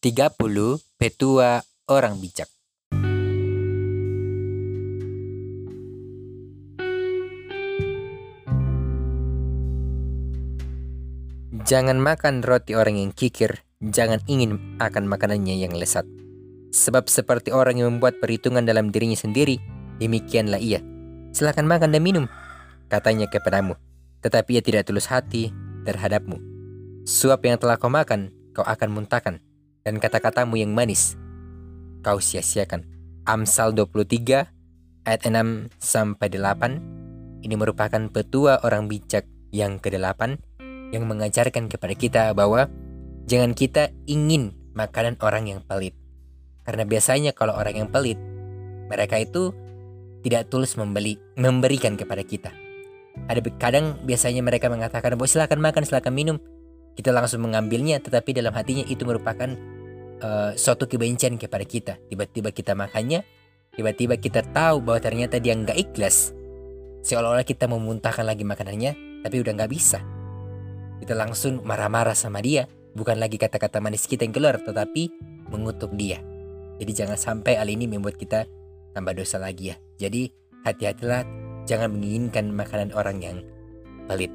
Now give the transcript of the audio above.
30 petua orang bijak. Jangan makan roti orang yang kikir, jangan ingin akan makanannya yang lesat. Sebab seperti orang yang membuat perhitungan dalam dirinya sendiri, demikianlah ia. Silakan makan dan minum, katanya kepadamu. Tetapi ia tidak tulus hati terhadapmu. Suap yang telah kau makan, kau akan muntahkan dan kata-katamu yang manis kau sia-siakan. Amsal 23 ayat 6 sampai 8 ini merupakan petua orang bijak yang ke-8 yang mengajarkan kepada kita bahwa jangan kita ingin makanan orang yang pelit. Karena biasanya kalau orang yang pelit mereka itu tidak tulus membeli memberikan kepada kita. Ada kadang biasanya mereka mengatakan bahwa silakan makan, silakan minum. Kita langsung mengambilnya tetapi dalam hatinya itu merupakan uh, suatu kebencian kepada kita. Tiba-tiba kita makannya, tiba-tiba kita tahu bahwa ternyata dia nggak ikhlas. Seolah-olah kita memuntahkan lagi makanannya, tapi udah nggak bisa. Kita langsung marah-marah sama dia, bukan lagi kata-kata manis kita yang keluar, tetapi mengutuk dia. Jadi jangan sampai hal ini membuat kita tambah dosa lagi ya. Jadi hati-hatilah, jangan menginginkan makanan orang yang pelit.